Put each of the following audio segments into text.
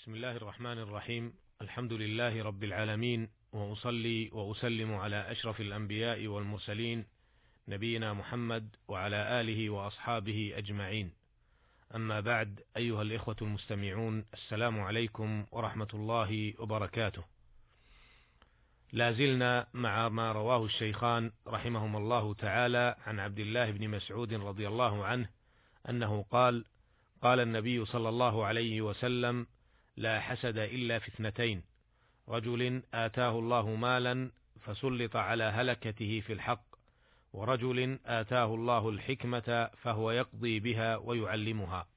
بسم الله الرحمن الرحيم. الحمد لله رب العالمين وأصلي وأسلم على أشرف الأنبياء والمرسلين نبينا محمد وعلى آله وأصحابه أجمعين. أما بعد أيها الإخوة المستمعون السلام عليكم ورحمة الله وبركاته. لا زلنا مع ما رواه الشيخان رحمهما الله تعالى عن عبد الله بن مسعود رضي الله عنه أنه قال قال النبي صلى الله عليه وسلم لا حسد إلا في اثنتين. رجل آتاه الله مالا فسلط على هلكته في الحق ورجل آتاه الله الحكمة فهو يقضي بها ويعلمها.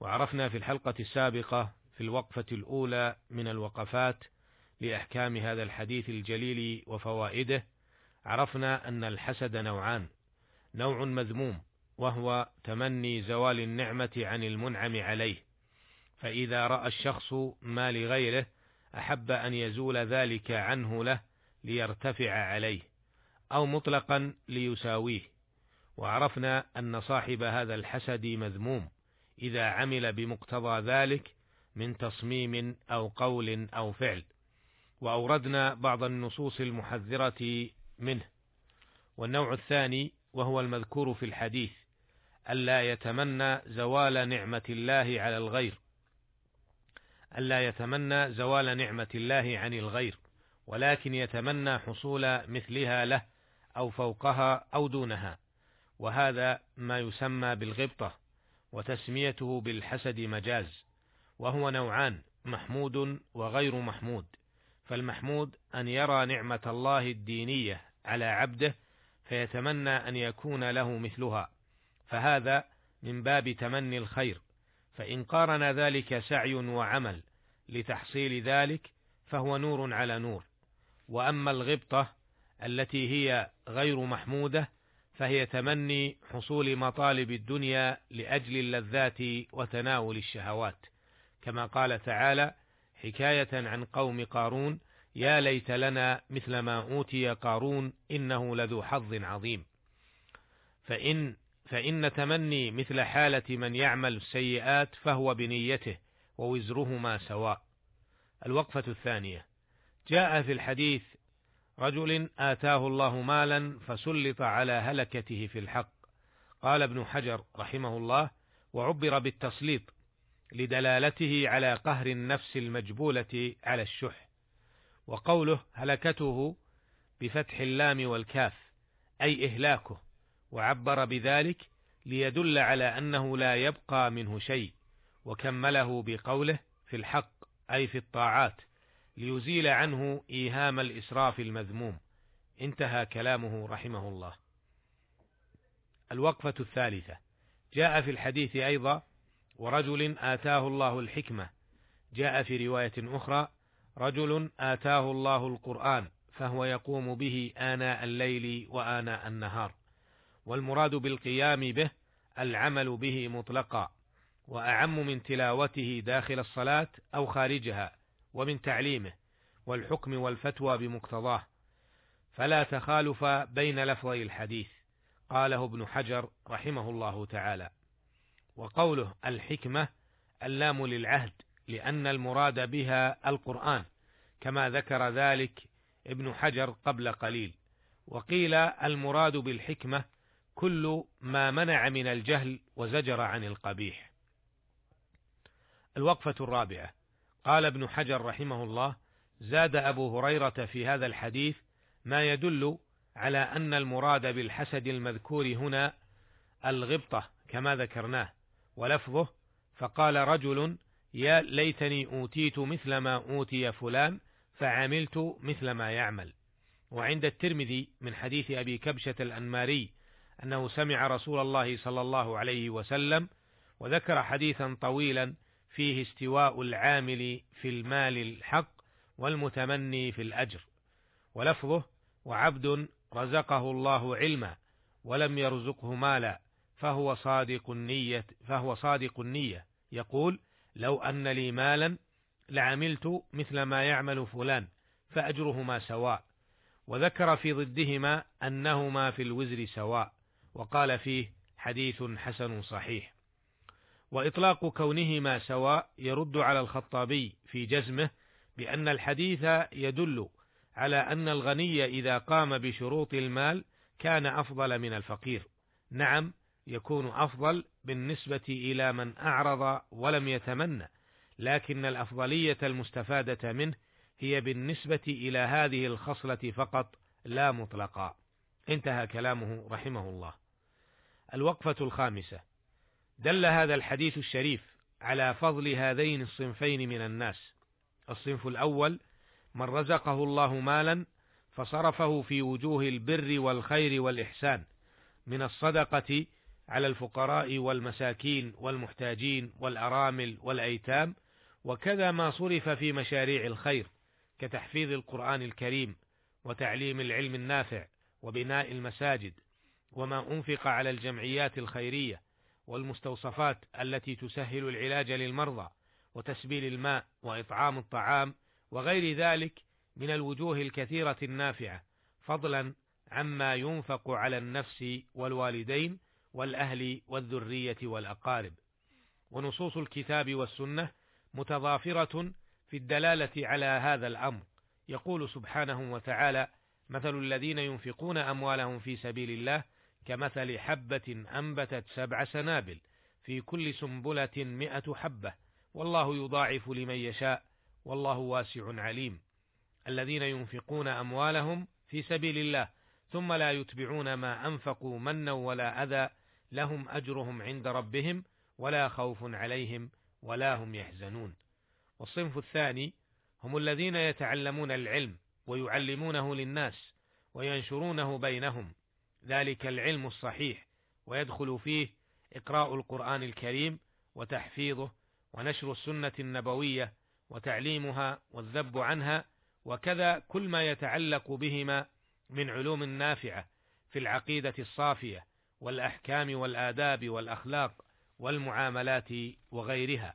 وعرفنا في الحلقة السابقة في الوقفة الأولى من الوقفات لأحكام هذا الحديث الجليل وفوائده عرفنا أن الحسد نوعان. نوع مذموم وهو تمني زوال النعمة عن المنعم عليه. فإذا رأى الشخص ما لغيره أحب أن يزول ذلك عنه له ليرتفع عليه أو مطلقا ليساويه. وعرفنا أن صاحب هذا الحسد مذموم إذا عمل بمقتضى ذلك من تصميم أو قول أو فعل. وأوردنا بعض النصوص المحذرة منه. والنوع الثاني وهو المذكور في الحديث ألا يتمنى زوال نعمة الله على الغير. ألا يتمنى زوال نعمة الله عن الغير ولكن يتمنى حصول مثلها له أو فوقها أو دونها. وهذا ما يسمى بالغبطة وتسميته بالحسد مجاز وهو نوعان محمود وغير محمود. فالمحمود أن يرى نعمة الله الدينية على عبده فيتمنى أن يكون له مثلها. فهذا من باب تمني الخير فإن قارن ذلك سعي وعمل لتحصيل ذلك فهو نور على نور. وأما الغبطة التي هي غير محمودة فهي تمني حصول مطالب الدنيا لأجل اللذات وتناول الشهوات. كما قال تعالى حكاية عن قوم قارون يا ليت لنا مثل ما أوتي قارون إنه لذو حظ عظيم. فإن فإن تمني مثل حالة من يعمل السيئات فهو بنيته ووزرهما سواء. الوقفة الثانية جاء في الحديث رجل آتاه الله مالا فسلط على هلكته في الحق. قال ابن حجر رحمه الله: وعبر بالتسليط لدلالته على قهر النفس المجبولة على الشح. وقوله هلكته بفتح اللام والكاف أي إهلاكه وعبر بذلك ليدل على أنه لا يبقى منه شيء وكمله بقوله في الحق أي في الطاعات ليزيل عنه إيهام الإسراف المذموم. انتهى كلامه رحمه الله. الوقفة الثالثة. جاء في الحديث أيضا ورجل آتاه الله الحكمة. جاء في رواية أخرى رجل آتاه الله القرآن فهو يقوم به آناء الليل وآناء النهار. والمراد بالقيام به العمل به مطلقا وأعم من تلاوته داخل الصلاة أو خارجها ومن تعليمه والحكم والفتوى بمقتضاه. فلا تخالف بين لفظي الحديث قاله ابن حجر رحمه الله تعالى. وقوله الحكمة اللام للعهد لأن المراد بها القرآن كما ذكر ذلك ابن حجر قبل قليل. وقيل المراد بالحكمة كل ما منع من الجهل وزجر عن القبيح. الوقفة الرابعة قال ابن حجر رحمه الله: زاد أبو هريرة في هذا الحديث ما يدل على أن المراد بالحسد المذكور هنا الغبطة كما ذكرناه، ولفظه فقال رجل يا ليتني أوتيت مثل ما أوتي فلان فعملت مثل ما يعمل. وعند الترمذي من حديث أبي كبشة الأنماري أنه سمع رسول الله صلى الله عليه وسلم وذكر حديثا طويلا فيه استواء العامل في المال الحق والمتمني في الأجر ولفظه وعبد رزقه الله علما ولم يرزقه مالا فهو صادق النية فهو صادق النية. يقول لو أن لي مالا لعملت مثل ما يعمل فلان فأجرهما سواء وذكر في ضدهما أنهما في الوزر سواء. وقال فيه حديث حسن صحيح. وإطلاق كونهما سواء يرد على الخطابي في جزمه بأن الحديث يدل على أن الغني إذا قام بشروط المال كان أفضل من الفقير. نعم يكون أفضل بالنسبة إلى من أعرض ولم يتمنى لكن الأفضلية المستفادة منه هي بالنسبة إلى هذه الخصلة فقط لا مطلقا. انتهى كلامه رحمه الله. الوقفة الخامسة. دل هذا الحديث الشريف على فضل هذين الصنفين من الناس. الصنف الأول من رزقه الله مالا فصرفه في وجوه البر والخير والإحسان من الصدقة على الفقراء والمساكين والمحتاجين والأرامل والأيتام وكذا ما صرف في مشاريع الخير كتحفيظ القرآن الكريم وتعليم العلم النافع وبناء المساجد. وما أنفق على الجمعيات الخيرية والمستوصفات التي تسهل العلاج للمرضى وتسبيل الماء وإطعام الطعام وغير ذلك من الوجوه الكثيرة النافعة فضلا عما ينفق على النفس والوالدين والأهل والذرية والأقارب. ونصوص الكتاب والسنة متضافرة في الدلالة على هذا الأمر. يقول سبحانه وتعالى مثل الذين ينفقون أموالهم في سبيل الله كمثل حبة أنبتت سبع سنابل في كل سنبلة مئة حبة والله يضاعف لمن يشاء والله واسع عليم. الذين ينفقون أموالهم في سبيل الله ثم لا يتبعون ما أنفقوا منا ولا أذى لهم أجرهم عند ربهم ولا خوف عليهم ولا هم يحزنون. والصنف الثاني هم الذين يتعلمون العلم ويعلمونه للناس وينشرونه بينهم ذلك العلم الصحيح ويدخل فيه إقراء القرآن الكريم وتحفيظه ونشر السنة النبوية وتعليمها والذب عنها وكذا كل ما يتعلق بهما من علوم نافعة في العقيدة الصافية والأحكام والآداب والأخلاق والمعاملات وغيرها.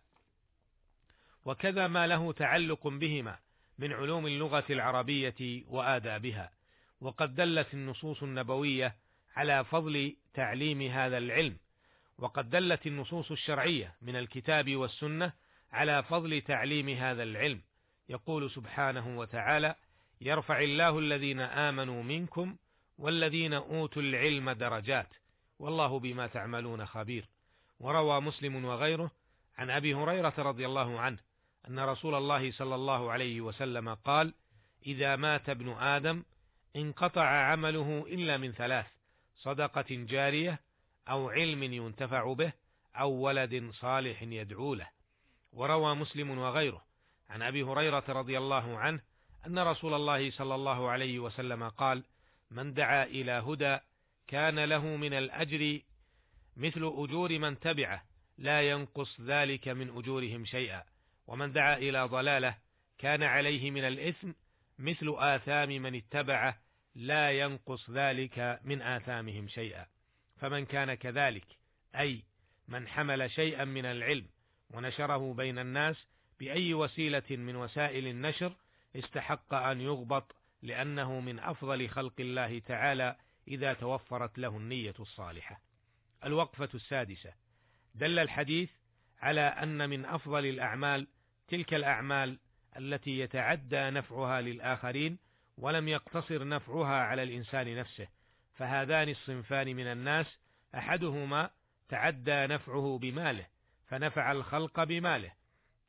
وكذا ما له تعلق بهما من علوم اللغة العربية وآدابها. وقد دلت النصوص النبوية على فضل تعليم هذا العلم وقد دلت النصوص الشرعية من الكتاب والسنة على فضل تعليم هذا العلم. يقول سبحانه وتعالى يرفع الله الذين آمنوا منكم والذين أوتوا العلم درجات والله بما تعملون خبير. وروى مسلم وغيره عن أبي هريرة رضي الله عنه أن رسول الله صلى الله عليه وسلم قال إذا مات ابن آدم انقطع عمله إلا من ثلاث صدقة جارية أو علم ينتفع به أو ولد صالح يدعو له. وروى مسلم وغيره عن أبي هريرة رضي الله عنه أن رسول الله صلى الله عليه وسلم قال من دعا إلى هدى كان له من الأجر مثل أجور من تبعه لا ينقص ذلك من أجورهم شيئا. ومن دعا إلى ضلالة كان عليه من الإثم مثل آثام من اتبعه لا ينقص ذلك من آثامهم شيئا فمن كان كذلك أي من حمل شيئا من العلم ونشره بين الناس بأي وسيلة من وسائل النشر استحق أن يغبط لأنه من أفضل خلق الله تعالى إذا توفرت له النية الصالحة. الوقفة السادسة دل الحديث على أن من أفضل الأعمال تلك الأعمال التي يتعدى نفعها للآخرين ولم يقتصر نفعها على الإنسان نفسه، فهذان الصنفان من الناس أحدهما تعدى نفعه بماله فنفع الخلق بماله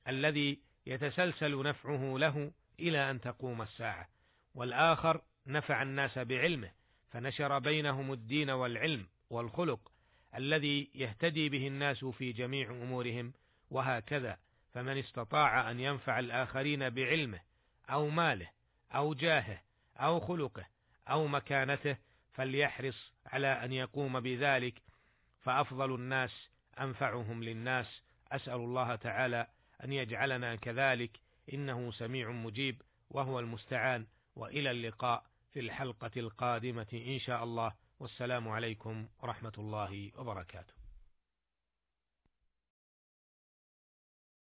الذي يتسلسل نفعه له إلى أن تقوم الساعة، والآخر نفع الناس بعلمه فنشر بينهم الدين والعلم والخلق الذي يهتدي به الناس في جميع أمورهم وهكذا فمن استطاع أن ينفع الآخرين بعلمه أو ماله أو جاهه أو خلقه أو مكانته فليحرص على أن يقوم بذلك فأفضل الناس أنفعهم للناس. أسأل الله تعالى أن يجعلنا كذلك. إنه سميع مجيب وهو المستعان. وإلى اللقاء في الحلقة القادمة إن شاء الله. والسلام عليكم ورحمة الله وبركاته.